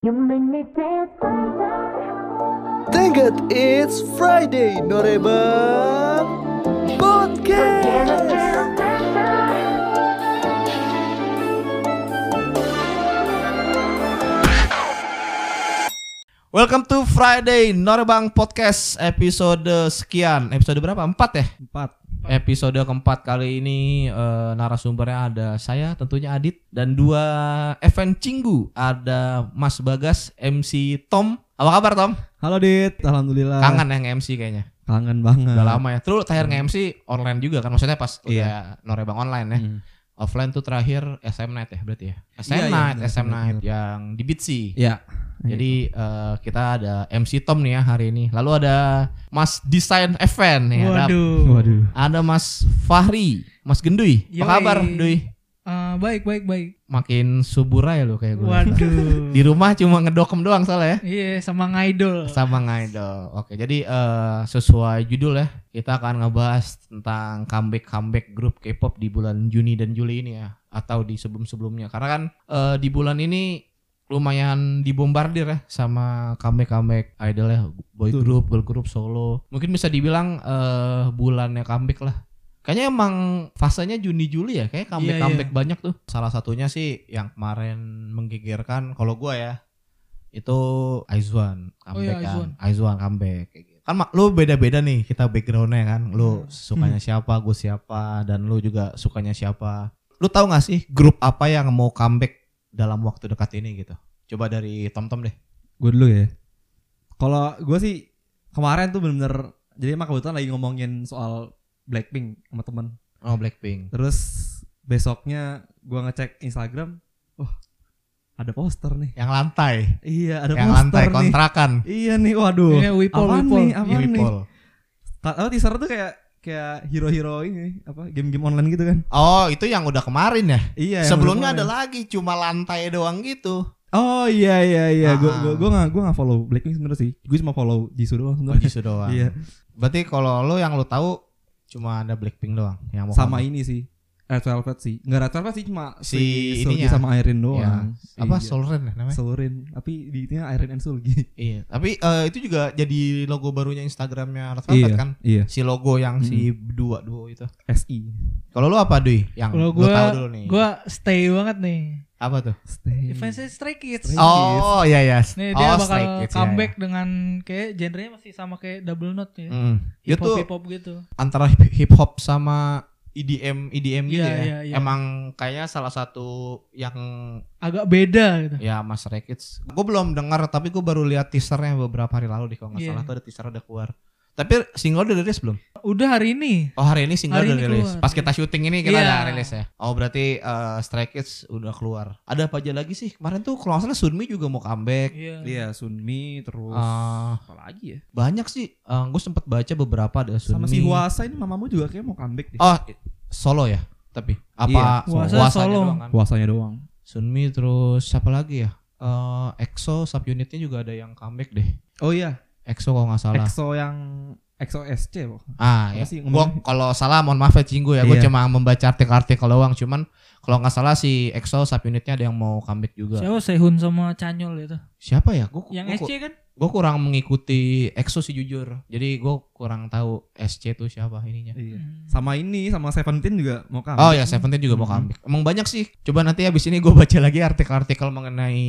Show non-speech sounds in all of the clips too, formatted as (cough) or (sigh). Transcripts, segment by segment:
God it's Friday, Norebang Podcast. Welcome to Friday Norebang Podcast episode sekian. Episode berapa? Empat ya? Empat. Episode keempat kali ini eh, narasumbernya ada saya tentunya Adit dan dua event Cinggu ada Mas Bagas MC Tom. Apa kabar Tom? Halo Dit, alhamdulillah. Kangen yang MC kayaknya. Kangen banget. Udah lama ya. Terus terakhir nge-MC online juga kan maksudnya pas Iya. udah Norebang online ya. Hmm. Offline tuh terakhir SM Night ya berarti ya. SM Iya, iya, Night, benar, SM Night yang di Bitsy. Ya. Jadi eh, kita ada MC Tom nih ya hari ini. Lalu ada Mas Desain Event nih. Ada, Waduh. Waduh. ada Mas Fahri, Mas Gendui. Yoi. Apa kabar, Dui? Eh, baik baik baik. Makin subur aja lo kayak gue. Waduh. Di rumah cuma ngedokem doang soalnya ya. Iya sama ngidol. Sama ngidol. Oke, jadi eh, sesuai judul ya, kita akan ngebahas tentang comeback-comeback grup K-pop di bulan Juni dan Juli ini ya, atau di sebelum-sebelumnya. Karena kan eh, di bulan ini lumayan dibombardir ya sama comeback-comeback idol ya, boy Betul. group, girl group, solo. Mungkin bisa dibilang eh, bulannya comeback lah. Kayaknya emang fasenya Juni Juli ya, kayak comeback comeback banyak tuh. Salah satunya sih yang kemarin menggegerkan kalau gua ya itu Aizwan Oh iya, comeback kan. Aizwan. Comeback kayak. Kan mak- lu beda-beda nih kita backgroundnya kan. Lu Hmm. sukanya siapa, gue siapa dan lu juga sukanya siapa. Lu tahu gak sih grup apa yang mau comeback dalam waktu dekat ini gitu? Coba dari Tom Tom deh. Gue dulu ya. Kalau gue sih kemarin tuh bener-bener jadi emang kebetulan lagi ngomongin soal Blackpink sama temen. Oh Blackpink. Terus besoknya gue ngecek Instagram, wah ada poster nih. Yang lantai. Iya ada yang poster lantai nih. kontrakan. Iya nih, waduh. Iya, Wipol, apaan Wipol. nih? Apaan nih? Wipol. Ka- Apa teaser tuh kayak kayak hero-hero ini apa game-game online gitu kan? Oh, itu yang udah kemarin ya? Iya. Sebelumnya ada lagi cuma lantai doang gitu. Oh iya iya iya, gue gue gue nggak gue nggak follow Blackpink sebenarnya sih, gue cuma follow Jisoo Oh, doang sebenarnya. Jisoo doang. Iya. Berarti kalau lo yang lo tahu cuma ada Blackpink doang yang mau Sama ini sih, Red Velvet sih, nggak Red Velvet sih cuma Si Sulgi ininya. sama Irene doang. Ya. Apa Iya. Solren ya namanya? Solurin, tapi di itunya Irene and Sulgi. Iya, tapi eh, itu juga jadi logo barunya Instagramnya Red Velvet iya kan? iya, Si logo yang si dua duo itu. SI. Kalau lu apa Dui? Yang Kalau tahu gua dulu nih. gua stay banget nih. apa tuh? Stay. Fansnya Stray Kids. Stray- Oh iya iya. Nih oh, dia bakal Stray Kids, ya, comeback dengan kayak genrenya masih sama kayak Double Note ya. Hmm. Hip hop hip hop gitu. antara hip hop sama EDM EDM gitu Iya, ya. iya, iya. Emang kayaknya salah satu yang Agak beda gitu. ya Mas Kids. Gue belum dengar tapi gue baru lihat teasernya beberapa hari lalu deh kalau nggak Iya. salah tuh ada teaser udah keluar. Tapi single udah rilis belum? Udah hari ini. Oh hari ini single Hari udah ini rilis. keluar. Pas kita syuting ini kita Iya. udah rilis ya. Oh berarti eh, Stray Kids udah keluar. Ada apa aja lagi sih? Kemarin tuh kalau nggak salah Sunmi juga mau comeback. Iya. Iya, Sunmi terus Ah, apa lagi ya? banyak sih. gue sempet baca beberapa ada Sunmi. Sama si Huasa ini mamamu juga kayak mau comeback deh. Oh solo ya. Tapi apa Iya, Huasa Huasanya solo. doang kan? Huasanya doang. Sunmi terus siapa lagi ya? Eh EXO subunitnya juga ada yang comeback deh. Oh iya, EXO kalau nggak salah. EXO yang EXO SC loh. Ah ya. Apa sih Gua kalau salah mohon maaf ya Cinggu ya. Gue Iya. cuma membaca artikel-artikel doang. Cuman kalau nggak salah si EXO subunitnya ada yang mau comeback juga. Siapa Sehun sama Chanyol itu? Siapa ya? Gue Yang SC kan? Gue kurang mengikuti EXO sih jujur. Jadi gue kurang tahu SC tuh siapa ininya. Iya. Hmm. Sama ini sama Seventeen juga mau comeback. Oh ya Seventeen juga mau Mhm. comeback. Emang banyak sih. Coba nanti habis ini gue baca lagi artikel-artikel mengenai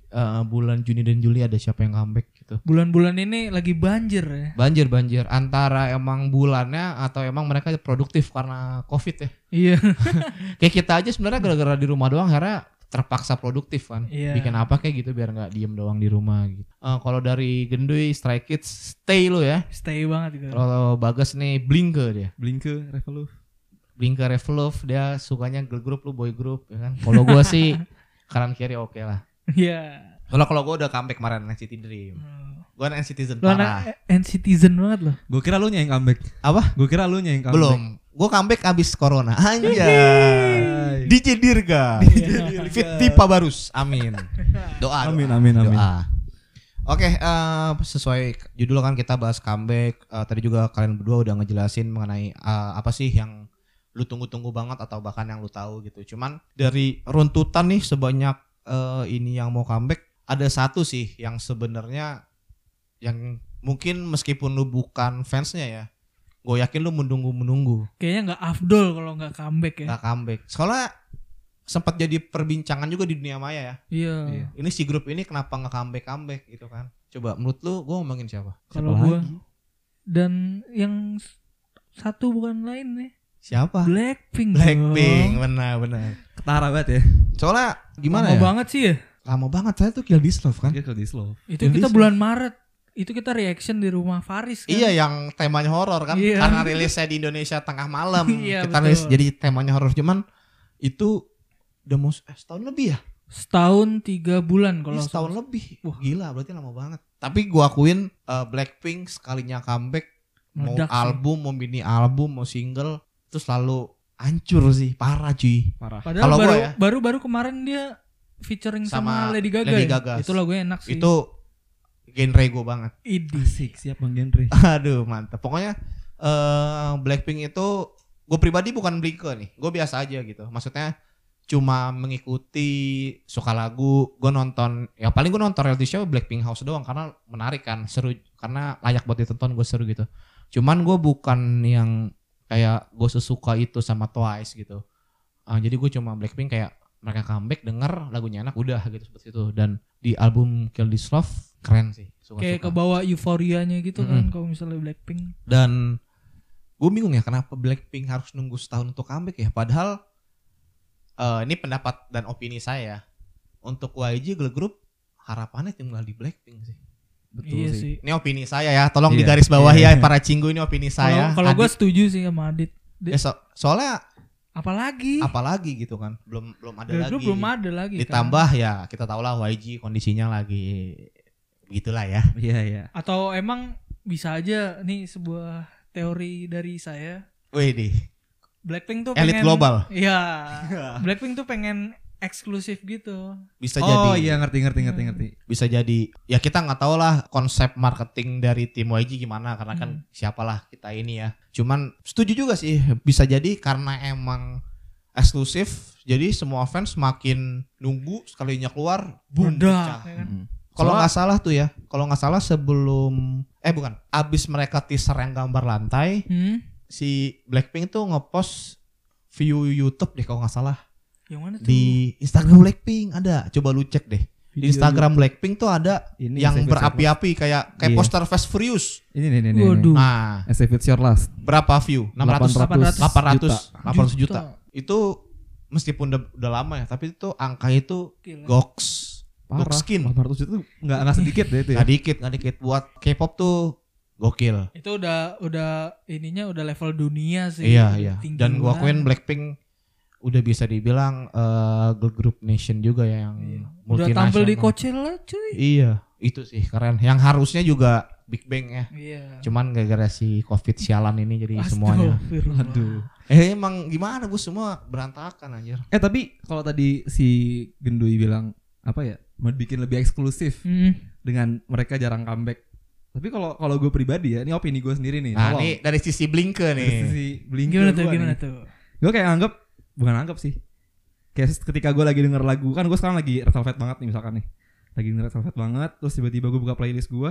eh, bulan Juni dan Juli ada siapa yang comeback gitu. Bulan-bulan ini lagi banjir ya. Banjir banjir antara emang bulannya atau emang mereka produktif karena covid ya. Iya. (laughs) Kayak kita aja sebenarnya gara-gara di rumah doang akhirnya terpaksa produktif kan. Iya. Bikin apa kayak gitu biar nggak diem doang di rumah gitu. Eh, kalau dari Gendui Stray Kids stay lo ya. Stay banget gitu. Kalau Bagas nih Blinke dia. Blinke, Revolve. Blinke Revolve dia sukanya girl group lu boy group ya kan. Kalau gua sih (laughs) kanan kiri oke lah. Iya. Kalau kalau gua udah comeback kemarin NCT Dream. Hmm. Gua NCTzen Lo parah. anak N-Citizen banget loh. Gue kira lu yang comeback. Apa? Gue kira lu yang comeback. Belum. Gua comeback abis corona. Anjay. Hai. DJ Dirga. Fit Tipa Barus. Amin. Doa. Amin, doa, amin, amin. Doa. Oke, eh, sesuai judul kan kita bahas comeback. Eh, tadi juga kalian berdua udah ngejelasin mengenai eh, apa sih yang lu tunggu-tunggu banget atau bahkan yang lu tahu gitu. Cuman dari runtutan nih sebanyak eh, ini yang mau comeback, ada satu sih yang sebenarnya yang mungkin meskipun lu bukan fansnya ya, gue yakin lu menunggu-menunggu Kayaknya nggak afdol kalau nggak comeback ya. nggak comeback. Soalnya sempat jadi perbincangan juga di dunia maya ya. Iya. Iya. Ini si grup ini kenapa nggak comeback comeback gitu kan? Coba menurut lu gue ngomongin siapa? Kalau lagi? dan yang satu bukan lain nih. Siapa? Blackpink. Blackpink, dong. benar benar. Ketara banget ya. Soalnya gimana Lama ya? banget sih ya. Lama banget saya tuh Kill This Love kan. Kalau di slow. Itu Yang kita bulan Maret. Itu kita reaction di rumah Faris kan. Iya yang temanya horor kan Iya. karena rilisnya di Indonesia tengah malam (laughs) Iya, kita betul. rilis jadi temanya horor cuman itu udah mau eh, setahun lebih ya Setahun tiga bulan kalau Iya, setahun salah. lebih Wah. gila berarti lama banget tapi gua akuin eh, Blackpink sekalinya comeback mau Meledak sih. album mau mini album mau single itu selalu hancur sih parah cuy Parah. Padahal Kalau gua baru, ya. baru baru kemarin dia featuring sama, Sama Lady Gaga. Lady ya? Gaga. Itu lagunya enak sih. itu genre gue banget Idi. Asik siap Bang Genre. (laughs) Aduh mantap. Pokoknya eh Blackpink itu gue pribadi bukan Blinke nih. Gue biasa aja gitu. Maksudnya cuma mengikuti suka lagu. Gue nonton ya paling gue nonton reality show Blackpink House doang karena menarik kan, seru karena layak buat ditonton gue seru gitu. Cuman gue bukan yang kayak gue sesuka itu sama Twice gitu. Ah, jadi gue cuma Blackpink kayak mereka comeback denger lagunya enak udah gitu seperti itu dan di album Kill This Love keren sih suka Kayak kebawa euforianya gitu kan kalau misalnya Blackpink. dan gue bingung ya kenapa Blackpink harus nunggu setahun untuk comeback ya padahal eh, ini pendapat dan opini saya untuk YG Girl Group harapannya tinggal di Blackpink sih Betul iya sih. sih. ini opini saya ya tolong Iya. digaris bawah Iya. ya para cinggu ini opini saya Kalau gue setuju sih sama Adit. Di- ya, so- soalnya apalagi apalagi gitu kan belum belum ada Girl lagi belum ada lagi. kan. ditambah ya kita tahu lah YG kondisinya lagi begitulah ya Iya iya. Atau emang bisa aja nih sebuah teori dari saya. Wih deh Blackpink tuh Elit pengen global. Iya. (laughs) Blackpink tuh pengen eksklusif gitu. bisa oh jadi iya ngerti ngerti ngerti Hmm. ngerti. bisa jadi ya kita nggak tahu lah konsep marketing dari tim YG gimana karena kan Hmm. siapalah kita ini ya cuman setuju juga sih bisa jadi karena emang eksklusif jadi semua fans makin nunggu sekalinya keluar boom pecah. ya kan? Mm. Kalau nggak salah tuh ya kalau nggak salah sebelum eh bukan abis mereka teaser yang gambar lantai Hmm? si Blackpink tuh ngepost view YouTube deh kalau nggak salah Yang mana tuh? di Instagram Blackpink ada coba lu cek deh di Video Instagram Blackpink tuh ada Ini yang berapi-api kayak kayak Iya. poster Fast Furious. Ini nih nih nih. Waduh. Nah, As if it's your last. berapa view? 600 800 800 800 Juta. juta. Itu meskipun udah, udah lama ya, tapi itu angka itu Gila. goks. Parah. Skin. 800 itu nggak nggak sedikit deh itu ya. Gak dikit, gak dikit buat K-pop tuh gokil. Itu udah udah ininya udah level dunia sih. Iya, Udah iya. tinggi Dan gua akuin Blackpink udah bisa dibilang eh, girl group nation juga ya yang Iya. Udah multinasional. tampil di Coachella cuy. Iya, itu sih keren. Yang harusnya juga Big Bang ya. Iya. Cuman gara-gara si Covid sialan ini jadi semuanya. Astagfirullah. Aduh. Eh emang gimana bu semua berantakan anjir. Eh tapi kalau tadi si Gendui bilang apa ya mau bikin lebih eksklusif Hmm. dengan mereka jarang comeback. Tapi kalau kalau gue pribadi ya, ini opini gue sendiri nih. Nah ini dari sisi Blinke Dari nih. sisi Blink Gimana tuh? Gimana tuh? Gue kayak anggap bukan anggap sih. Kayak ketika gue lagi denger lagu kan gue sekarang lagi Red Velvet banget nih misalkan nih. Lagi denger Red Velvet banget terus tiba-tiba gue buka playlist gue.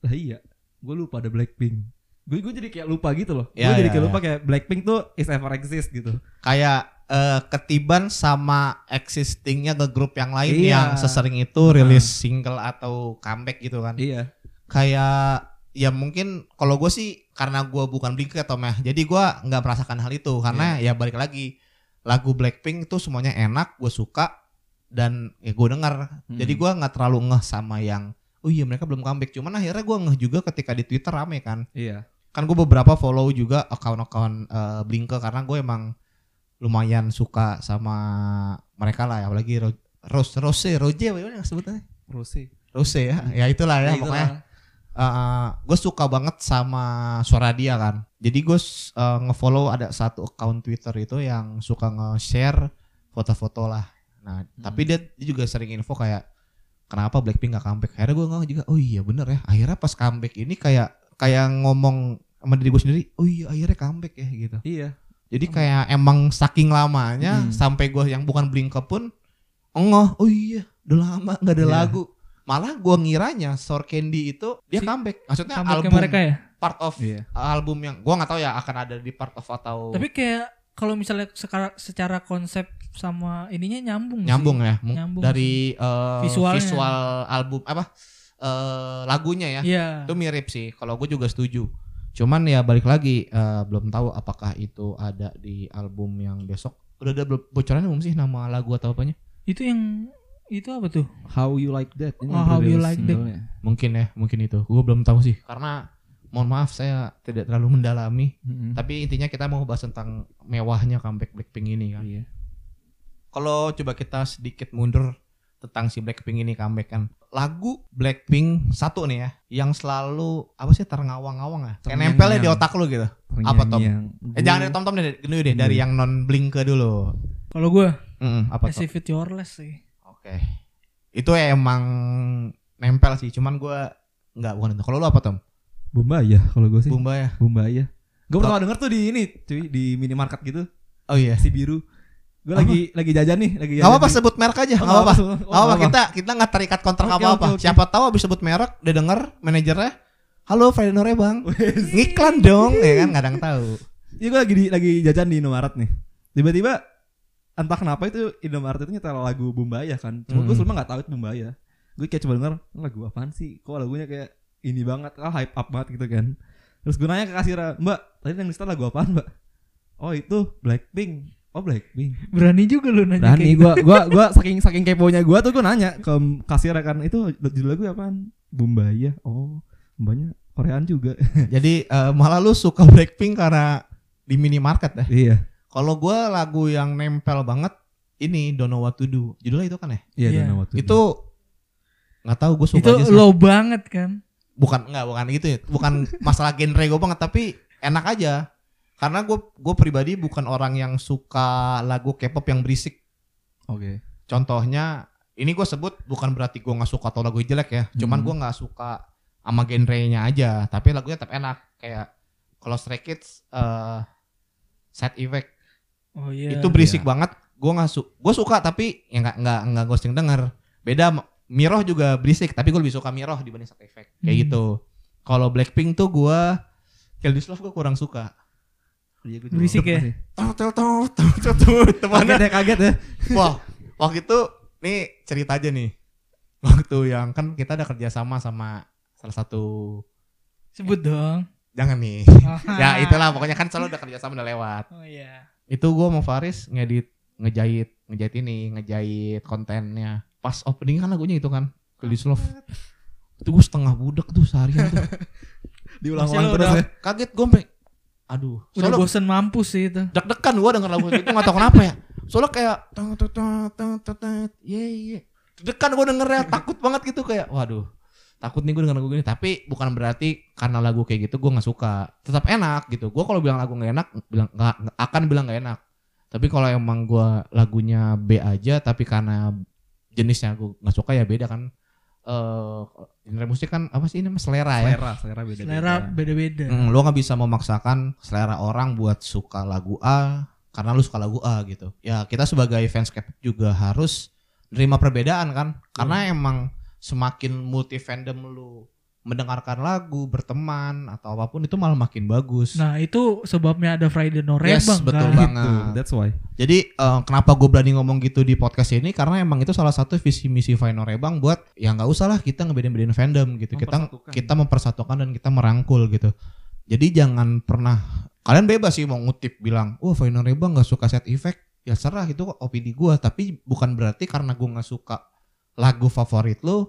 Lah iya, gue lupa ada Blackpink. Gue gue jadi kayak lupa gitu loh. Ya, gue jadi ya, kayak ya. lupa kayak Blackpink tuh is ever exist gitu. Kayak eh, ketiban sama existingnya ke grup yang lain Iya. yang sesering itu rilis single atau comeback gitu kan. Iya. Kayak ya mungkin kalau gue sih karena gue bukan Blinke atau meh, jadi gue nggak merasakan hal itu karena ya balik lagi lagu Blackpink tuh semuanya enak, gue suka dan ya gue denger. Hmm. Jadi gue nggak terlalu ngeh sama yang oh iya mereka belum comeback. Cuman akhirnya gue ngeh juga ketika di Twitter rame kan. Iya. Kan gue beberapa follow juga account-account eh, Blinke karena gue emang lumayan suka sama mereka lah ya apalagi Ro Rose Rose Roje apa yang sebutnya Rose. Rose ya? Ya itulah ya, Ya, pokoknya. itulah. gue suka banget sama suara dia kan. Jadi gue uh, ngefollow ada satu account Twitter itu yang suka nge-share foto-foto lah. Nah tapi dia, dia juga sering info kayak kenapa Blackpink gak comeback? Akhirnya gue ngeh juga oh iya bener ya. Akhirnya pas comeback ini kayak kayak ngomong sama diri gue sendiri oh iya akhirnya comeback ya gitu Iya. jadi kayak emang saking lamanya Hmm. sampai gue yang bukan Blinke pun enggak oh iya udah lama nggak ada Iya. lagu malah gua ngiranya Sour Candy itu dia Si- comeback maksudnya Comeback-nya album mereka ya. part of Iya. album yang gua nggak tahu ya akan ada di part of atau Tapi kayak kalau misalnya secara, secara konsep sama ininya nyambung. nyambung sih. ya Nyambung dari Visualnya. visual album apa eh, lagunya ya Iya. itu mirip sih kalau gue juga setuju cuman ya balik lagi eh, belum tahu apakah itu ada di album yang besok udah ada belum- bocoran belum sih nama lagu atau apanya Itu yang itu apa tuh? How you like that? Ini Oh, How You Like That. mungkin ya mungkin itu gue belum tahu sih karena mohon maaf saya tidak terlalu mendalami Mm-mm. tapi intinya kita mau bahas tentang mewahnya comeback Blackpink ini kan Iya. kalau coba kita sedikit mundur tentang si Blackpink ini comeback kan. Lagu Blackpink satu nih ya yang selalu apa sih terngawang-ngawang ya? Kayak nempelnya di otak lu gitu. Apa, Tom? Eh jangan dari Tom Tom deh dulu deh dari Gue. yang non blink ke dulu. Kalau gue Mm, apa As tuh If It Yourless sih. oke. Itu emang nempel sih cuman gua nggak bukan itu. Kalau lu apa Tom? Bumba ya kalau gue sih. Bumba ya Bumba ya. Gue pernah denger tuh di ini, cuy, di minimarket gitu, oh iya. Si biru. Gue lagi lagi jajan nih, lagi jajan. Gak apa-apa sebut merek aja, Oh, gak apa-apa. oh, Gak apa-apa, kita kita nggak terikat kontrak Oke, apa-apa. oke, oke. Siapa tahu abis sebut merek, udah denger manajernya, halo Friday Nore bang, ngiklan dong, ya kan yang tahu. Iya gue lagi di, lagi jajan di Indomaret nih. Tiba-tiba entah kenapa itu Indomaret itu nyetel lagu Bumbaya kan. Cuma gue Hmm. sebelumnya nggak tahu itu Bumbaya. Gue kayak coba denger "Ini lagu apaan sih? Kok lagunya kayak ini banget, ah hype up banget gitu kan. Terus gue nanya ke kasir, Mbak, tadi yang setel lagu apaan Mbak? Oh itu Blackpink. Oh Blackpink. Berani juga lu nanya Berani kayak gitu. gue gua gua saking saking keponya gue tuh gue nanya ke kasir kan itu judul lagu apaan? Bumbaya. Oh, Bumbanya Koreaan juga. (laughs) Jadi eh, malah lu suka Blackpink karena di minimarket ya. iya. Kalau gua lagu yang nempel banget ini Don't Know What To Do. Judulnya itu kan ya? Iya, Iya. Don't Know What To Do. Itu nggak tahu gue suka Itu aja sih. low banget kan. bukan nggak bukan gitu ya bukan masalah genre gue banget tapi enak aja karena gue gue pribadi bukan orang yang suka lagu K-pop yang berisik Oke. contohnya ini gue sebut bukan berarti gue nggak suka atau lagu jelek ya cuman Hmm. gue nggak suka sama genrenya aja tapi lagunya tetap enak kayak kalau Stray Kids eh Side Effect Oh iya. itu berisik iya. banget gue nggak su gue suka tapi ya nggak nggak nggak gue sering denger beda Miroh juga berisik tapi gue lebih suka Miroh dibanding Side Effect kayak Hmm. gitu kalau Blackpink tuh gue Kill This Love gue kurang suka Berisik juga ya? sih. tuh tuh tuh tuh tuh tuh temannya Kaget ya, kaget ya. wah waktu itu nih cerita aja nih waktu yang kan kita ada kerjasama sama salah satu Sebut dong. jangan nih Oh, ya itulah pokoknya kan selalu udah kerjasama udah lewat Oh iya. itu gue mau Faris ngedit ngejahit ngejahit ini ngejahit kontennya pas opening kan lagunya itu kan Kill This Love itu gue setengah budek tuh seharian tuh (laughs) Diulang-ulang terus ya. kaget gue aduh. Udah soalnya bosen mampus sih itu. deg-degan gue denger lagu itu. Gak tau kenapa ya. Soalnya kayak tang tang tang tang tang ye ye. Deg-degan gue dengernya takut banget gitu kayak waduh takut nih gue denger lagu gini tapi bukan berarti karena lagu kayak gitu gue nggak suka. Tetap enak gitu. Gue kalau bilang lagu nggak enak bilang nggak nggak- akan bilang nggak enak. Tapi kalau emang gue lagunya B aja tapi karena jenisnya gue nggak suka ya beda kan eh genre musik kan apa sih ini mas selera ya Selera, selera beda. Selera beda-beda. Hmm, lo nggak bisa memaksakan selera orang buat suka lagu A karena lu suka lagu A gitu. Ya kita sebagai fans K-pop juga harus nerima perbedaan kan, karena emang semakin multi fandom lu mendengarkan lagu, berteman atau apa pun itu malah makin bagus. Nah itu sebabnya ada Friday No Yes, Rebang betul kan. banget. Gitu, that's why. Jadi eh, kenapa gue berani ngomong gitu di podcast ini karena emang itu salah satu visi misi Final Rebang buat ya nggak usah lah kita ngebedain-bedain fandom gitu. Kita Mempersatukan. kita mempersatukan dan kita merangkul gitu. Jadi jangan pernah kalian bebas sih mau ngutip bilang, "Oh, Final Rebang nggak suka set effect." Ya serah itu opini gue, tapi bukan berarti karena gue nggak suka lagu favorit lu,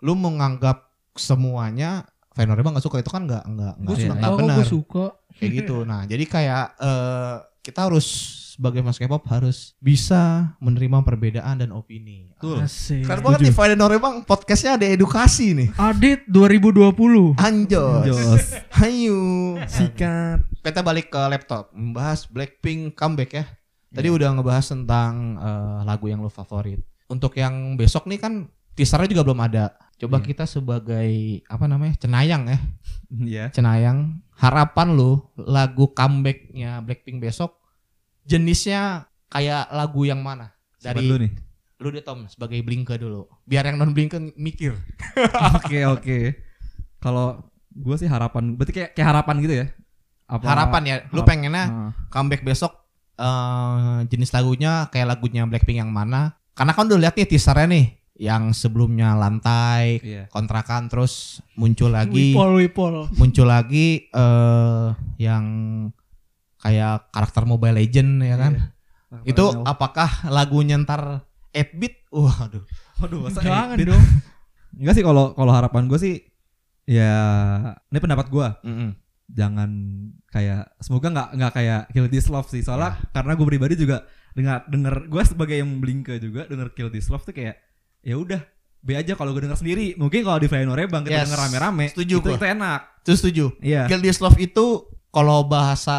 lu menganggap semuanya Final Rebang nggak suka itu kan nggak nggak nggak suka, nggak benar gue suka. kayak gitu. (laughs) Nah, jadi kayak eh kita harus sebagai fans K-pop harus bisa menerima perbedaan dan opini. Betul. Asik. Keren banget nih Friday Nore Bang, podcastnya ada edukasi nih. Adit 2020. Anjos. Jos. Hayu. (laughs) Sikat. Kita balik ke laptop, membahas Blackpink comeback ya. Tadi udah ngebahas tentang eh, lagu yang lo favorit. Untuk yang besok nih kan teasernya juga belum ada. Coba Iya. kita sebagai apa namanya cenayang ya, Iya. cenayang. Harapan lo lagu comebacknya Blackpink besok jenisnya kayak lagu yang mana? Siapa Dari dulu nih? lu deh Tom sebagai Blinke dulu. Biar yang non Blinke mikir. (laughs) Oke oke. Kalau gue sih harapan, berarti kayak kayak harapan gitu ya? Apa? Harapan ya, lu harap- pengennya Ah. comeback besok eh jenis lagunya kayak lagunya Blackpink yang mana? Karena kan udah lihat nih teasernya nih yang sebelumnya lantai, Iya. kontrakan terus muncul lagi Wipol Wipol. muncul lagi eh yang kayak karakter Mobile Legend ya kan. Iya. Itu apakah lagunya ntar 8 bit? Waduh. Waduh, masa Jangan dong. Enggak sih kalau kalau harapan gue sih ya ini pendapat gue jangan kayak semoga nggak nggak kayak Kill This Love sih soalnya karena gue pribadi juga dengar denger gue sebagai yang Blinke juga denger Kill This Love tuh kayak ya udah B aja kalau gue denger sendiri mungkin kalau di Flying Bang kita Yes. denger rame-rame Setuju itu, gua. itu enak Terus setuju. iya This Love itu kalau bahasa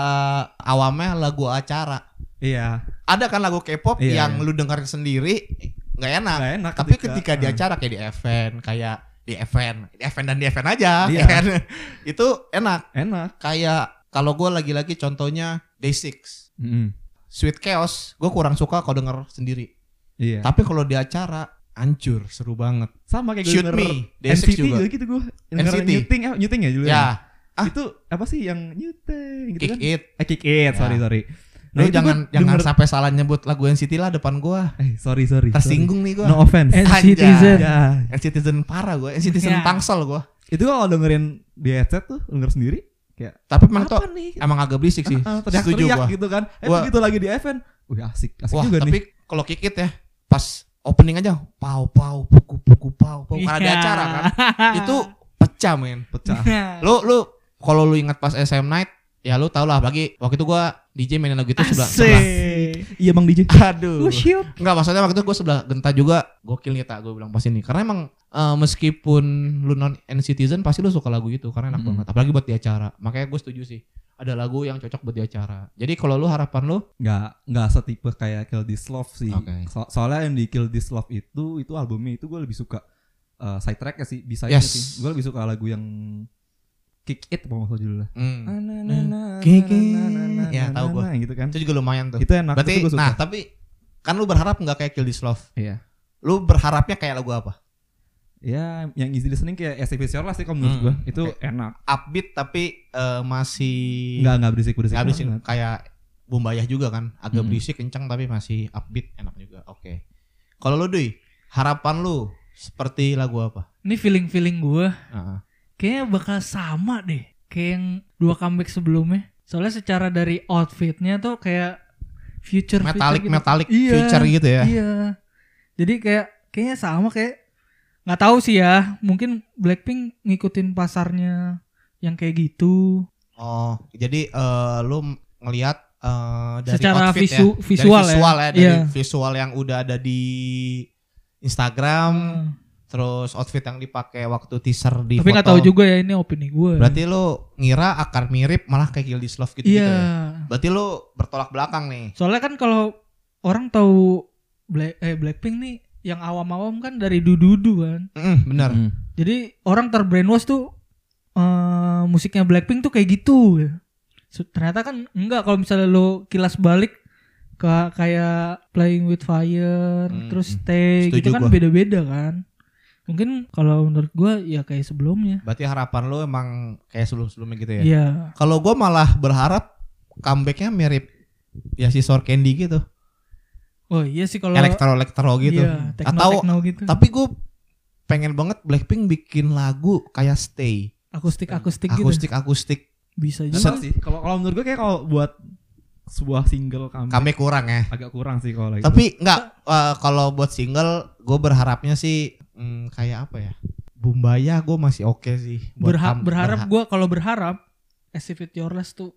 awamnya lagu acara. iya Ada kan lagu K-pop Iya, yang iya. lu denger sendiri nggak enak. Nggak enak Tapi ketika, ketika- di ah. acara kayak di event, kayak di event, di event dan di event aja, Iya. ya kan? (laughs) itu enak. enak Kayak kalau gue lagi-lagi contohnya Day 6 Mm-mm. Sweet Chaos, gue kurang suka kalau denger sendiri. iya Tapi kalau di acara hancur, seru banget. sama kayak gue Shoot denger Me, Day6 NCT juga. gitu gue denger NCT. Newting ya Newting ya judulnya Ya, Ah. itu apa sih yang Newting gitu Kick kan It. eh Kick It Ya. sorry sorry Lu itu jangan gua jangan denger- sampai salah nyebut lagu NCT lah depan gua. eh sorry sorry Tersinggung nih gua. sorry. no offense. Citizen. ya NCTzen parah gua, NCTzen Ya. tangsel gua. itu kalau dengerin di headset tuh denger sendiri kayak Tapi memang tuh emang agak berisik sih. Ah, ah, Setuju teriak-teriak gua. gitu kan eh Gua- begitu lagi di event wih asik asik Wah, juga tapi nih kalau kick it ya pas opening aja pau pau puku puku pau pau karena ada Iya. acara kan. Itu pecah men. pecah (laughs) Lu lu kalau lu ingat pas SM Night ya lu tau lah bagi waktu itu gua DJ mainin lagu itu sebelah sebelah Asik. iya bang DJ aduh Oh shit. Enggak maksudnya waktu itu gue sebelah genta juga gokil nih tak gue bilang pas ini karena emang eh, meskipun lu non citizen pasti lu suka lagu itu karena enak Mm. banget apalagi buat di acara makanya gue setuju sih ada lagu yang cocok buat di acara jadi kalau lu harapan lu nggak nggak setipe kayak Kill This Love sih Oke. So- soalnya yang di Kill This Love itu itu albumnya itu gue lebih suka eh, side track sih bisa Yes. sih gue lebih suka lagu yang Kick It apa salah judulnya? Hmm, Kick It. Ya, tahu gua. gitu kan. Itu juga lumayan tuh. Itu enak. Berarti itu gua suka. nah tapi kan lu berharap nggak kayak Kill This Love? Iya. Lu berharapnya kayak lagu apa? Ya yang easy listening kayak SCP Your lah sih kalau menurut Hmm, gue itu oke. enak. Upbeat tapi eh, masih nggak nggak berisik berisik nggak berisik. kayak Bumbayah juga kan. Agak Hmm. berisik kencang tapi masih upbeat enak juga. Oke. Kalau lu Dui harapan lu seperti lagu apa? Ini feeling-feeling gue Heeh. Kayaknya bakal sama deh kayak yang dua comeback sebelumnya. Soalnya secara dari outfitnya tuh kayak future metalik future gitu. metalik Iya, future gitu ya Iya. Jadi kayak kayaknya sama kayak nggak tahu sih ya. Mungkin Blackpink ngikutin pasarnya yang kayak gitu. oh jadi eh, lu ngelihat eh, dari Secara outfit visu- ya visual dari ya. visual ya, dari Iya. visual yang udah ada di Instagram Hmm. Terus outfit yang dipakai waktu teaser di Tapi nggak tahu juga ya ini opini gue. berarti lu ngira akan mirip malah kayak Kill This Love gitu, Iya. ya berarti lu bertolak belakang nih Soalnya kan kalau orang tahu Black eh Blackpink nih yang awam-awam kan dari Dududu kan. Mm, bener Hmm. Jadi orang terbrainwash tuh eh musiknya Blackpink tuh kayak gitu. ya. So, ternyata kan enggak kalau misalnya lo kilas balik ke kayak Playing with Fire, Hmm, terus Stay setuju gitu kan beda-beda kan. Mungkin kalau menurut gua ya kayak sebelumnya. Berarti harapan lu emang kayak sebelum-sebelumnya gitu ya? Iya. Kalau gua malah berharap comebacknya mirip ya si Sor Candy gitu, Oh iya sih kalau elektro-elektro gitu. Iya, Atau gitu. tapi gue pengen banget Blackpink bikin lagu kayak Stay, akustik-akustik gitu. akustik-akustik. Bisa Nggak juga. tahu sih kalau kalau menurut gue kayak kalau buat sebuah single comeback Kami kurang ya. agak kurang sih kalau lagi Tapi nggak eh, kalau buat single, gue berharapnya sih hmm, kayak apa ya? Bumbaya gue masih oke sih. buat Berha- berharap berha- gua kalau berharap As If It Your Last tuh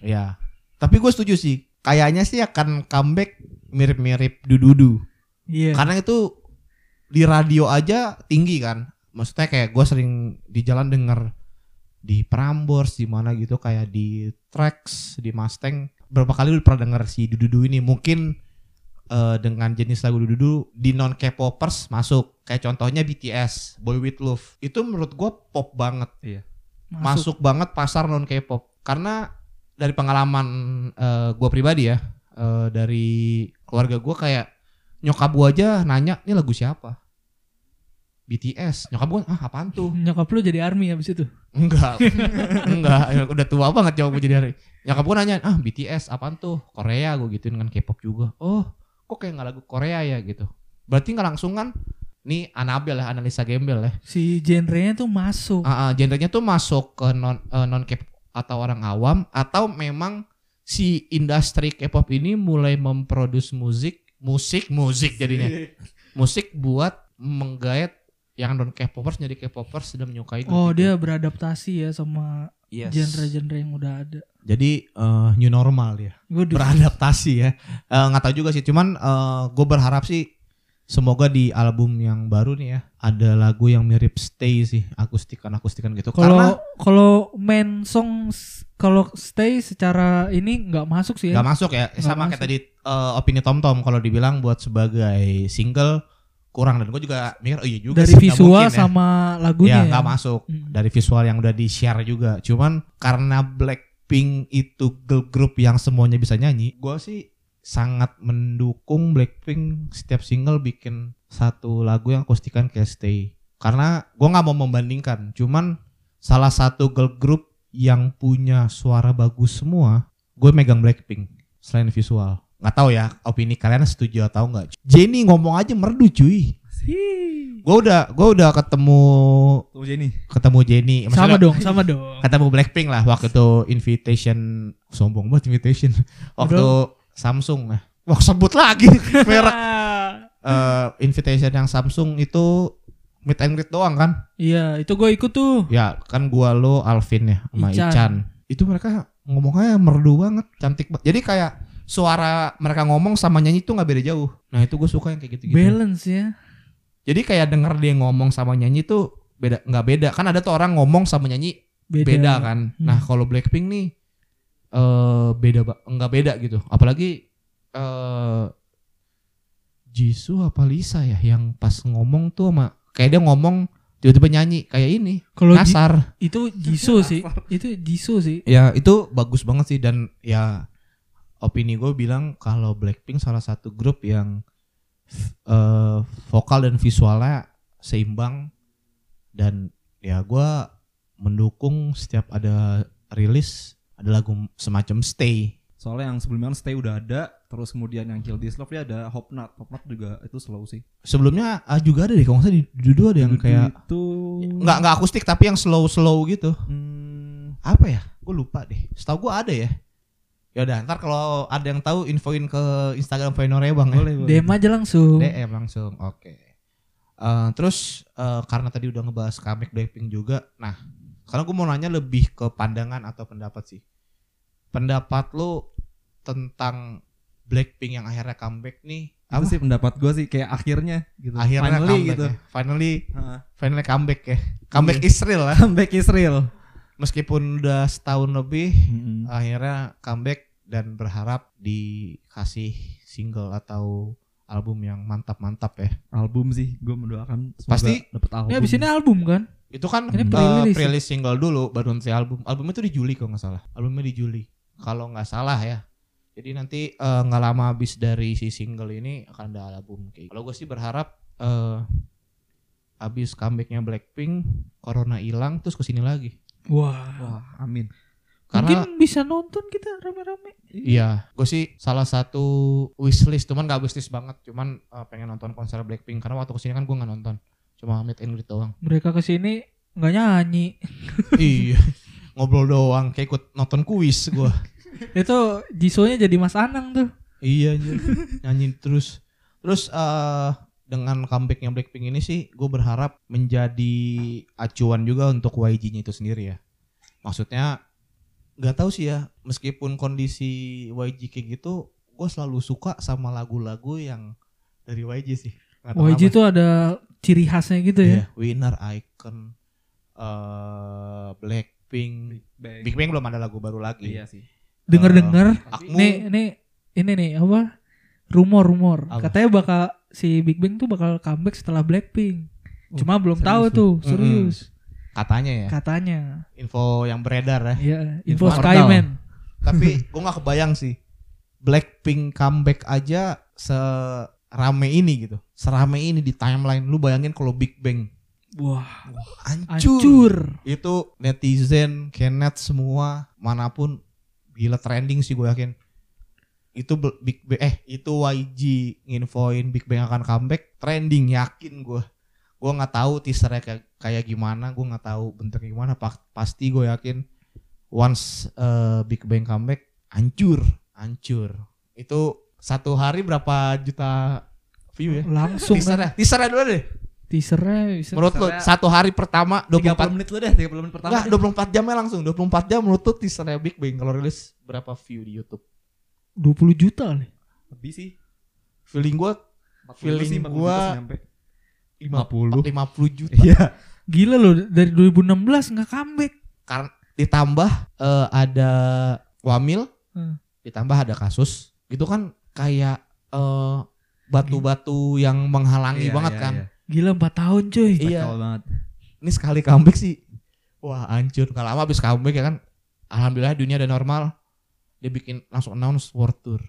Ya. Tapi gue setuju sih. Kayaknya sih akan comeback mirip-mirip Dududu. iya. Karena itu di radio aja tinggi kan. Maksudnya kayak gue sering di jalan denger di Prambors di mana gitu kayak di Trax, di Mustang. Berapa kali lu pernah denger si Dududu ini? Mungkin eh, dengan jenis lagu Dududu di non K-popers masuk. Kayak contohnya BTS, Boy With Love. Itu menurut gue pop banget. Masuk, banget pasar non K-pop. Karena dari pengalaman eh, gue pribadi ya, eh, dari keluarga gue kayak nyokap gua aja nanya ini lagu siapa BTS nyokap gua ah apaan tuh (laughs) Nyokap lu jadi army habis itu. enggak (laughs) enggak ya, udah tua banget nyokap gua jadi hari nyokap gua nanya ah BTS apaan tuh Korea gua gituin kan K-pop juga oh kok kayak nggak lagu Korea ya gitu berarti nggak langsung kan nih Anabel ya analisa gembel ya Si genrenya tuh masuk. Ah, ah, genrenya tuh masuk ke non eh, non K-pop atau orang awam atau memang si industri K-pop ini mulai memproduksi musik musik musik jadinya (laughs) musik buat menggait yang non K-popers jadi K-popers dan menyukai Oh itu. dia beradaptasi ya sama Yes. genre-genre yang udah ada. jadi eh, new normal ya Gue beradaptasi ya Eh, nggak tahu juga sih cuman gue berharap sih semoga di album yang baru nih ya ada lagu yang mirip Stay sih akustikan akustikan gitu karena Kalau kalau main song kalau stay secara ini nggak masuk sih ya. Gak masuk ya, Nggak sama kayak masuk. tadi eh, opini Tom Tom kalau dibilang buat sebagai single kurang dan gue juga mikir oh iya juga Dari sih, visual mungkin ya. sama ya lagunya. nggak masuk Hmm. dari visual yang udah di share juga. Cuman karena Blackpink itu girl group yang semuanya bisa nyanyi, gue sih sangat mendukung Blackpink setiap single bikin satu lagu yang akustikan kayak Stay. Karena gue nggak mau membandingkan, cuman salah satu girl group yang punya suara bagus semua, gue megang Blackpink selain visual. Nggak tahu ya opini kalian setuju atau enggak. Jenny ngomong aja merdu cuy. Gue udah gue udah ketemu Tuh Jenny. ketemu Jenny Sama Maksudnya dong, sama dong. (laughs) ketemu Blackpink lah waktu itu invitation sombong banget invitation waktu Samsung nah wah sebut lagi (laughs) merek Eh, invitation yang Samsung itu meet and greet doang kan Iya, itu gue ikut tuh. ya kan gua lo Alvin ya sama Ican. Ican, itu mereka ngomongnya merdu banget cantik banget jadi kayak suara mereka ngomong sama nyanyi itu nggak beda jauh nah itu gue suka yang kayak gitu gitu Balance ya. jadi kayak denger dia ngomong sama nyanyi tuh beda nggak beda kan ada tuh orang ngomong sama nyanyi Beda, beda, kan. Hmm. Nah kalau Blackpink nih eh beda ba- nggak beda gitu. Apalagi eh Jisoo apa Lisa ya yang pas ngomong tuh sama kayak dia ngomong tiba-tiba nyanyi kayak ini Kalau Nasar. itu Jisoo sih. (laughs) Itu Jisoo sih. Ya itu bagus banget sih dan ya opini gue bilang kalau Blackpink salah satu grup yang eh vokal dan visualnya seimbang dan ya gue mendukung setiap ada rilis ada lagu semacam Stay. Soalnya yang sebelumnya kan Stay udah ada, terus kemudian yang Kill This Love dia ada Hope Not. Hope Not juga itu slow sih. Sebelumnya ah, juga ada deh kalau nggak salah di Dudu ada yang kayak itu nggak nggak akustik tapi yang slow slow gitu. hmm, Apa ya? Gue lupa deh. Setahu gue ada ya. Ya udah ntar kalau ada yang tahu infoin ke Instagram Vainore bang ya. boleh boleh. DM aja langsung. DM langsung. Oke. Eh, terus eh, karena tadi udah ngebahas comeback Blackpink juga. Nah, sekarang gue mau nanya lebih ke pandangan atau pendapat sih. Pendapat lu tentang Blackpink yang akhirnya comeback nih? Itu Apa? sih pendapat gue sih kayak akhirnya gitu. akhirnya Finally comeback gitu. ya. Finally, Heeh. finally comeback ya. Comeback Iya. Israel lah. Comeback Israel. Meskipun udah setahun lebih, Mm-mm. akhirnya comeback dan berharap dikasih single atau album yang mantap-mantap ya. album sih gue mendoakan semoga Pasti- dapat album. Ini abis ini album kan? Itu kan Ini eh, pre-release pre-release single dulu baru nanti album. Albumnya tuh di Juli kalau nggak salah. Albumnya di Juli. Kalau nggak salah ya. Jadi nanti eh, nggak lama habis dari si single ini akan ada album kayak. Kalau gue sih berharap eh habis comebacknya Blackpink, Corona hilang terus ke sini lagi. Wah. Wah, amin. Karena Mungkin bisa nonton kita rame-rame. Iya, gue sih salah satu wishlist, cuman gak wishlist banget, cuman eh, pengen nonton konser Blackpink karena waktu ke sini kan gue nggak nonton, cuma meet and greet doang. Mereka ke sini nggak nyanyi. (laughs) iya, ngobrol doang, kayak ikut nonton kuis gue. (laughs) Itu Jisoo-nya jadi Mas Anang tuh. iya, nyanyi terus. Terus eh dengan comebacknya Blackpink ini sih, gue berharap menjadi acuan juga untuk YG-nya itu sendiri ya. Maksudnya nggak tahu sih ya, meskipun kondisi YG kayak gitu, gue selalu suka sama lagu-lagu yang dari YG sih. Tahu YG tuh ada ciri khasnya gitu ya. Iya, Winner, Icon, eh Blackpink, Bang. Big Bang belum ada lagu baru lagi. Iya sih. Dengar-dengar Akmu, nih nih ini nih apa? Rumor-rumor. Katanya bakal si Big Bang tuh bakal comeback setelah Blackpink. Cuma belum serius tahu tuh, serius. katanya ya, Katanya. info yang beredar ya. Iya, info Info Skyman. Tapi (laughs) gue nggak kebayang sih, Blackpink comeback aja se rame ini gitu. Serame ini di timeline. Lu bayangin kalau Big Bang Wah, hancur. hancur. Itu netizen, Kenneth semua mana pun gila trending sih gue yakin. Itu Big Bang eh itu YG nginfoin Big Bang akan comeback trending yakin gue. Gue nggak tahu teasernya kayak, kayak gimana, gue nggak tahu bentuknya gimana. Pa- pasti gue yakin once eh, Big Bang comeback hancur, hancur. Itu satu hari berapa juta view ya? Langsung kan. Teasernya, teasernya dulu deh. Teasernya bisa. Menurut lo Teasernya satu hari pertama 30 24 menit lu deh, 30 menit pertama. Enggak, 24 jamnya langsung. 24 jam menurut tuh teasernya Big Bang kalau rilis berapa view di YouTube? 20 juta nih. Lebih sih. Feeling gua 40 Feeling sih, 40 gua- juta nyampe. 50 50 juta. Iya. Gila loh dari 2016 nggak comeback. Karena ditambah eh, ada Wamil, Hmm. ditambah ada kasus. Itu kan kayak eh, batu-batu yang menghalangi Iya, banget iya, kan. iya. Gila 4 tahun cuy. Iya. Betul banget. Ini sekali comeback sih. Wah, hancur. Kalau lama habis comeback ya kan. Alhamdulillah dunia udah normal. Dia bikin langsung announce world tour.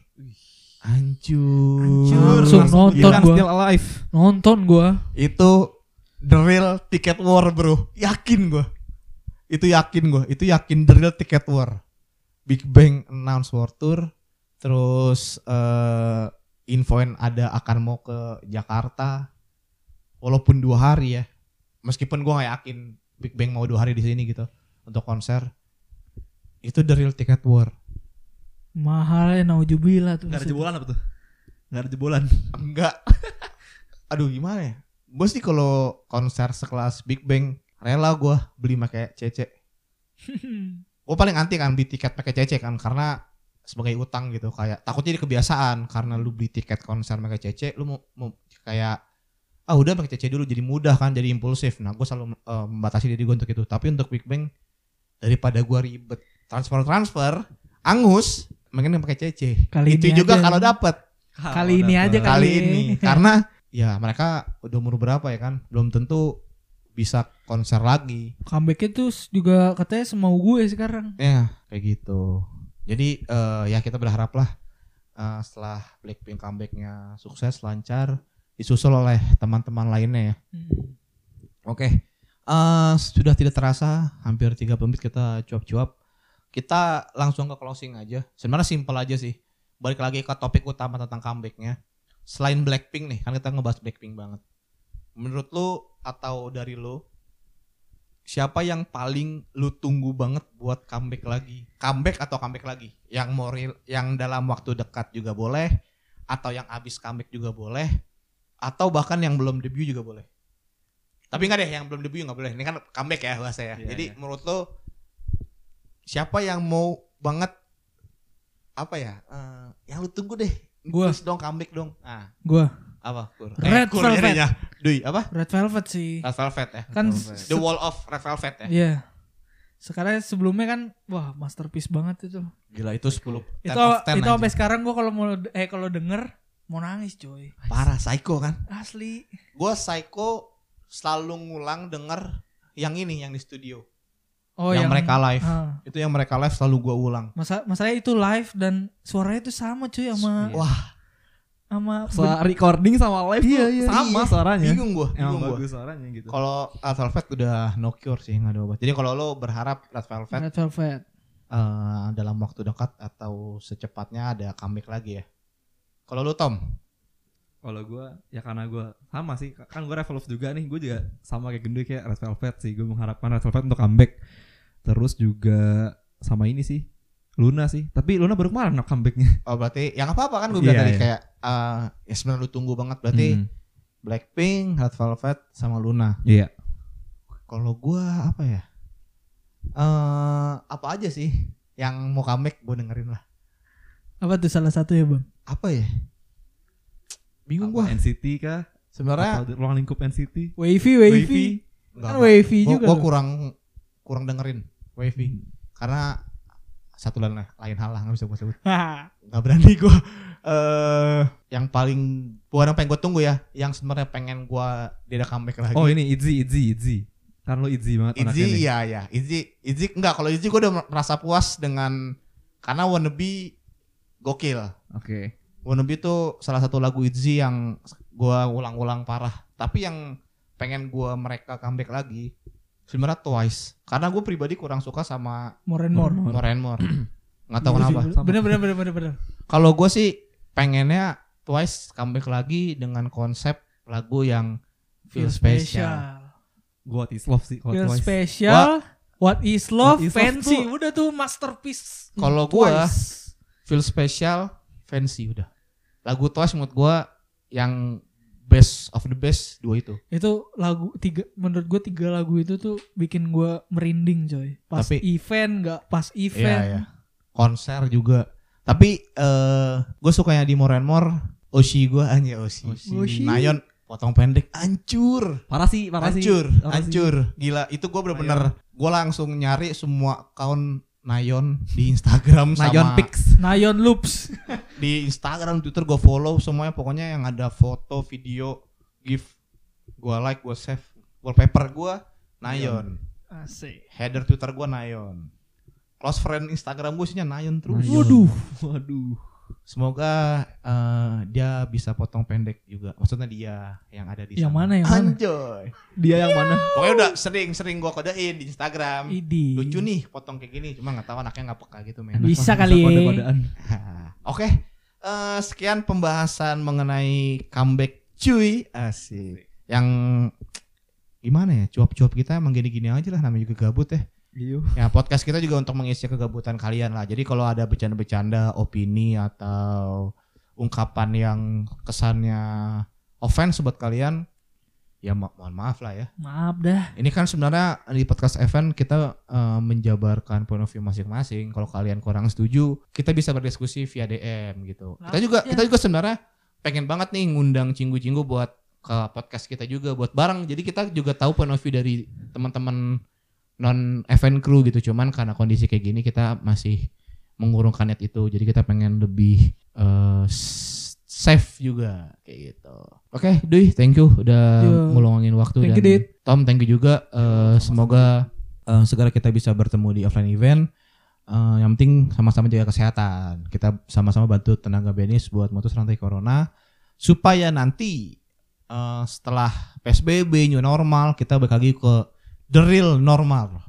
Hancur. Hancur. Langsung nonton gua. still alive. Nonton gua. itu the real ticket war bro yakin gua itu yakin gua itu yakin the real ticket war Big Bang announce world tour terus eh infoin ada akan mau ke Jakarta walaupun dua hari ya meskipun gua nggak yakin Big Bang mau dua hari di sini gitu untuk konser itu the real ticket war Mahal ya naujubillah tuh. Enggak ada jebolan apa tuh? Enggak ada jebolan. enggak (laughs) aduh gimana ya gue sih kalau konser sekelas Big Bang rela gue beli pakai CC (laughs) gue paling anti kan beli tiket pakai CC kan karena sebagai utang gitu kayak takutnya jadi kebiasaan karena lu beli tiket konser pakai CC lu mau, mau kayak ah udah pakai CC dulu jadi mudah kan jadi impulsif nah gue selalu eh, membatasi diri gue untuk itu tapi untuk Big Bang daripada gue ribet transfer transfer angus mending pakai CC Kali itu juga aja. kalau dapet. Kali ini aja kali Kali. ini. (laughs) karena ya mereka udah umur berapa ya kan? Belum tentu bisa konser lagi. Comebacknya tuh juga katanya semau gue sekarang. ya kayak gitu. Jadi eh, ya kita berharap lah eh, setelah Blackpink comebacknya sukses lancar disusul oleh teman-teman lainnya ya. Hmm. oke. Eh, sudah tidak terasa hampir 30 menit kita cuap-cuap kita langsung ke closing aja. Sebenarnya simpel aja sih. Balik lagi ke topik utama tentang comebacknya. Selain Blackpink nih kan kita ngebahas Blackpink banget. Menurut lu atau dari lu siapa yang paling lu tunggu banget buat comeback lagi? Comeback atau comeback lagi? Yang mau real- yang dalam waktu dekat juga boleh atau yang abis comeback juga boleh atau bahkan yang belum debut juga boleh. Tapi enggak deh yang belum debut nggak boleh. Ini kan comeback ya bahasa ya Iya, jadi iya. menurut lu siapa yang mau banget apa ya eh, yang lu tunggu deh Gua. Please dong comeback dong ah Gua apa kur Red kur Velvet. jadinya. Dui apa Red Velvet sih. Red Velvet ya Kan The Wall of Red Velvet ya Iya. Sekarang sebelumnya kan wah masterpiece banget itu. gila itu 10 10 Itu of 10 itu sampai sekarang gua kalau mau eh kalau denger mau nangis coy. parah psycho kan Asli. gue psycho selalu ngulang denger yang ini yang di studio Oh yang, mereka live Ah. itu yang mereka live selalu gue ulang Masa masalahnya itu live dan suaranya itu sama cuy sama Iya. wah sama Soal recording sama live Iya, tuh iya, sama iya. suaranya. bingung gue Emang bingung gue bagus suaranya gitu. kalau Red Velvet udah no cure sih nggak ada obat jadi kalau lo berharap Red Velvet Red Velvet. eh, dalam waktu dekat atau secepatnya ada comeback lagi ya kalau lo Tom Kalau gue ya karena gue sama sih kan gue Revolve juga nih gue juga sama kayak gendut kayak Red Velvet sih gue mengharapkan Red Velvet untuk comeback terus juga sama ini sih Luna sih tapi Luna baru kemarin comebacknya (laughs) oh berarti yang apa apa kan gue bilang Iya, tadi iya. kayak eh, ya sebenarnya lu tunggu banget berarti Hmm, Blackpink Red Velvet sama Luna iya Kalau gua apa ya? Eh apa aja sih yang mau comeback gue dengerin lah. Apa tuh salah satu ya, Bang? Apa ya? Bingung gua. NCT kah Sebenarnya ruang lingkup NCT Wavy, Wavy. enggak, Kan. Wavy juga. gua loh. kurang kurang dengerin Wavy karena satu dan lain hal lah nggak bisa gue sebut. (laughs) Nggak berani gua. Eh yang paling bukan yang pengen gue tunggu ya, yang sebenarnya pengen gua dia ada comeback lagi. oh ini Itzy Itzy Itzy kan lo Itzy banget Izzy iya ya Izzy Izzy enggak kalau Izzy gue udah merasa puas dengan karena wannabe gokil oke Wannabe itu salah satu lagu ITZY yang gua ulang-ulang parah. Tapi yang pengen gua mereka comeback lagi sebenarnya Twice. Karena gue pribadi kurang suka sama More and more. More and More. (clears throat) Nggak tahu kenapa. Bener bener bener bener bener. Kalau gue sih pengennya Twice comeback lagi dengan konsep lagu yang feel special. What is love sih kalau Feel Twice. special. What is love? What is love fancy. tuh- Udah tuh masterpiece. Kalau gua Twice. feel special, fancy udah. Lagu Twice menurut gue yang best of the best dua itu. itu lagu tiga menurut gue tiga lagu itu tuh bikin gue merinding coy pas Tapi- event nggak pas Iya event ya. Konser juga. Tapi eh gue sukanya di More and More Oshi gue hanya Oshi. Oshi. Nayon potong pendek hancur. Parah sih, parah sih. Hancur, sih. hancur. Gila, itu gue bener-bener gue langsung nyari semua account Nayon di Instagram sama Nayon Pix. Nayon Loops (laughs) di Instagram, Twitter gue follow semuanya pokoknya yang ada foto, video, gift, gue like, gue save, wallpaper gue Nayon, asik header Twitter gue Nayon, close friend Instagram gue isinya Nayon terus. Nayon. waduh Waduh. Semoga eh, dia bisa potong pendek juga. Maksudnya dia yang ada di yang sana. mana yang mana Anjoy. Dia yang mana? (laughs) Pokoknya udah sering-sering gue kodein di Instagram. Idi Lucu nih potong kayak gini, cuma nggak tahu anaknya nggak peka gitu men. Bisa kali ya. Kode-kodean. (laughs) Oke, eh, sekian pembahasan mengenai comeback cuy, asik. Yang gimana ya, cuap-cuap kita emang gini-gini aja lah, namanya juga gabut ya. Iya. Ya podcast kita juga untuk mengisi kegabutan kalian lah. Jadi kalau ada bercanda-bercanda, opini atau ungkapan yang kesannya offense buat kalian, ya mo- mohon maaf lah ya. maaf dah Ini kan sebenarnya di podcast event kita eh, menjabarkan point of view masing-masing. Kalau kalian kurang setuju, kita bisa berdiskusi via DM gitu. Kita juga Ya. kita juga sebenarnya pengen banget nih ngundang cinggu-cinggu buat ke podcast kita juga buat bareng. Jadi kita juga tahu point of view dari teman-teman non event crew gitu. Cuman karena kondisi kayak gini kita masih mengurungkan niat itu. Jadi kita pengen lebih s- safe juga kayak gitu. Oke, Dwi, thank you udah Yo. ngeluangin waktu Thank you, dan Dit. Tom, thank you juga. Eh, semoga eh, segera kita bisa bertemu di offline event. Eh, yang penting sama-sama jaga kesehatan. Kita sama-sama bantu tenaga benis buat mutus rantai corona supaya nanti eh, setelah PSBB new normal kita balik lagi ke the real normal.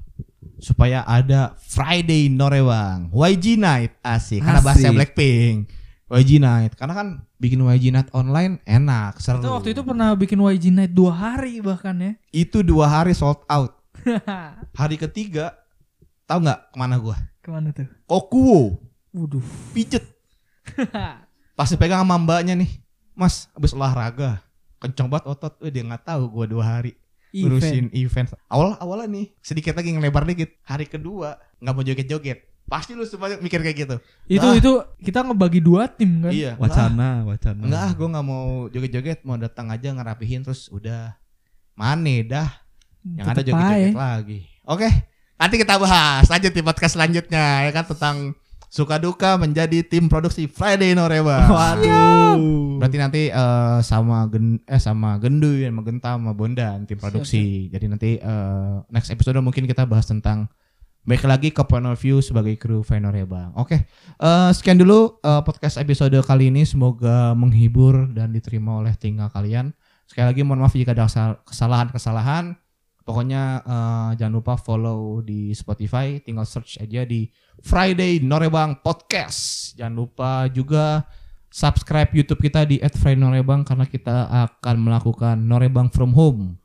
Supaya ada Friday Norebang, YG Night asik. Karena bahasa Asik. Blackpink. YG Night. Karena kan bikin YG Night online enak, seru. kita waktu itu pernah bikin YG Night dua hari bahkan ya (laughs) itu dua hari sold out. (laughs) Hari ketiga tahu nggak ke mana gua? ke mana tuh Kokuwo waduh pijet. (laughs) Pas dipegang sama mbaknya nih, Mas, abis olahraga, kenceng banget otot. Eh, dia nggak tahu gua dua hari event ngurusin event. Awal awalnya nih sedikit lagi ngelebar dikit. Hari kedua nggak mau joget-joget. Pasti lu semua mikir kayak gitu. itu Ah. itu kita ngebagi dua tim kan Iya. Wacana, wacana. Enggak ah, gue nggak mau joget-joget, mau datang aja ngerapihin terus udah. Mane dah. Yang ada Tetep joget-joget aja. lagi. Oke, nanti kita bahas lanjut di podcast selanjutnya ya kan tentang suka duka menjadi tim produksi Friday Noreba. Waduh. Berarti nanti eh, sama gen eh sama Genduy sama Genta sama Bondan tim produksi. Jadi nanti eh, next episode mungkin kita bahas tentang baik lagi ke point of view sebagai kru Fenoreba. Oke, eh, sekian dulu eh, podcast episode kali ini. Semoga menghibur dan diterima oleh tinggal kalian. Sekali lagi mohon maaf jika ada kesal- kesalahan-kesalahan. Pokoknya eh, jangan lupa follow di Spotify, tinggal search aja di Friday Norebang Podcast. Jangan lupa juga subscribe YouTube kita di @friday_norebang karena kita akan melakukan Norebang from home.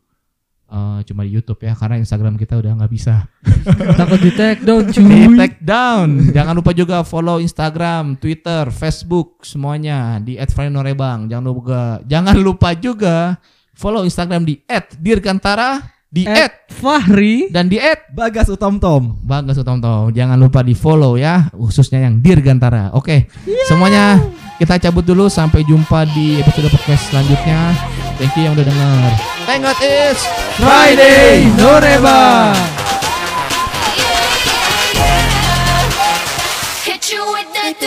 Eh, cuma di YouTube ya karena Instagram kita udah nggak bisa (laughs) takut di take down di cuy take down. Jangan lupa juga follow Instagram, Twitter, Facebook semuanya di @friday_norebang. Jangan lupa jangan lupa juga follow Instagram di @dirgantara, di At Fahri dan di Bagas Utom Tom. Bagus Tom Tom. Jangan lupa di follow ya, khususnya yang Dirgantara. Oke, semuanya kita cabut dulu. Sampai jumpa di episode podcast selanjutnya. Thank you yang udah denger. Thank God it's Friday Noreba Hit you with that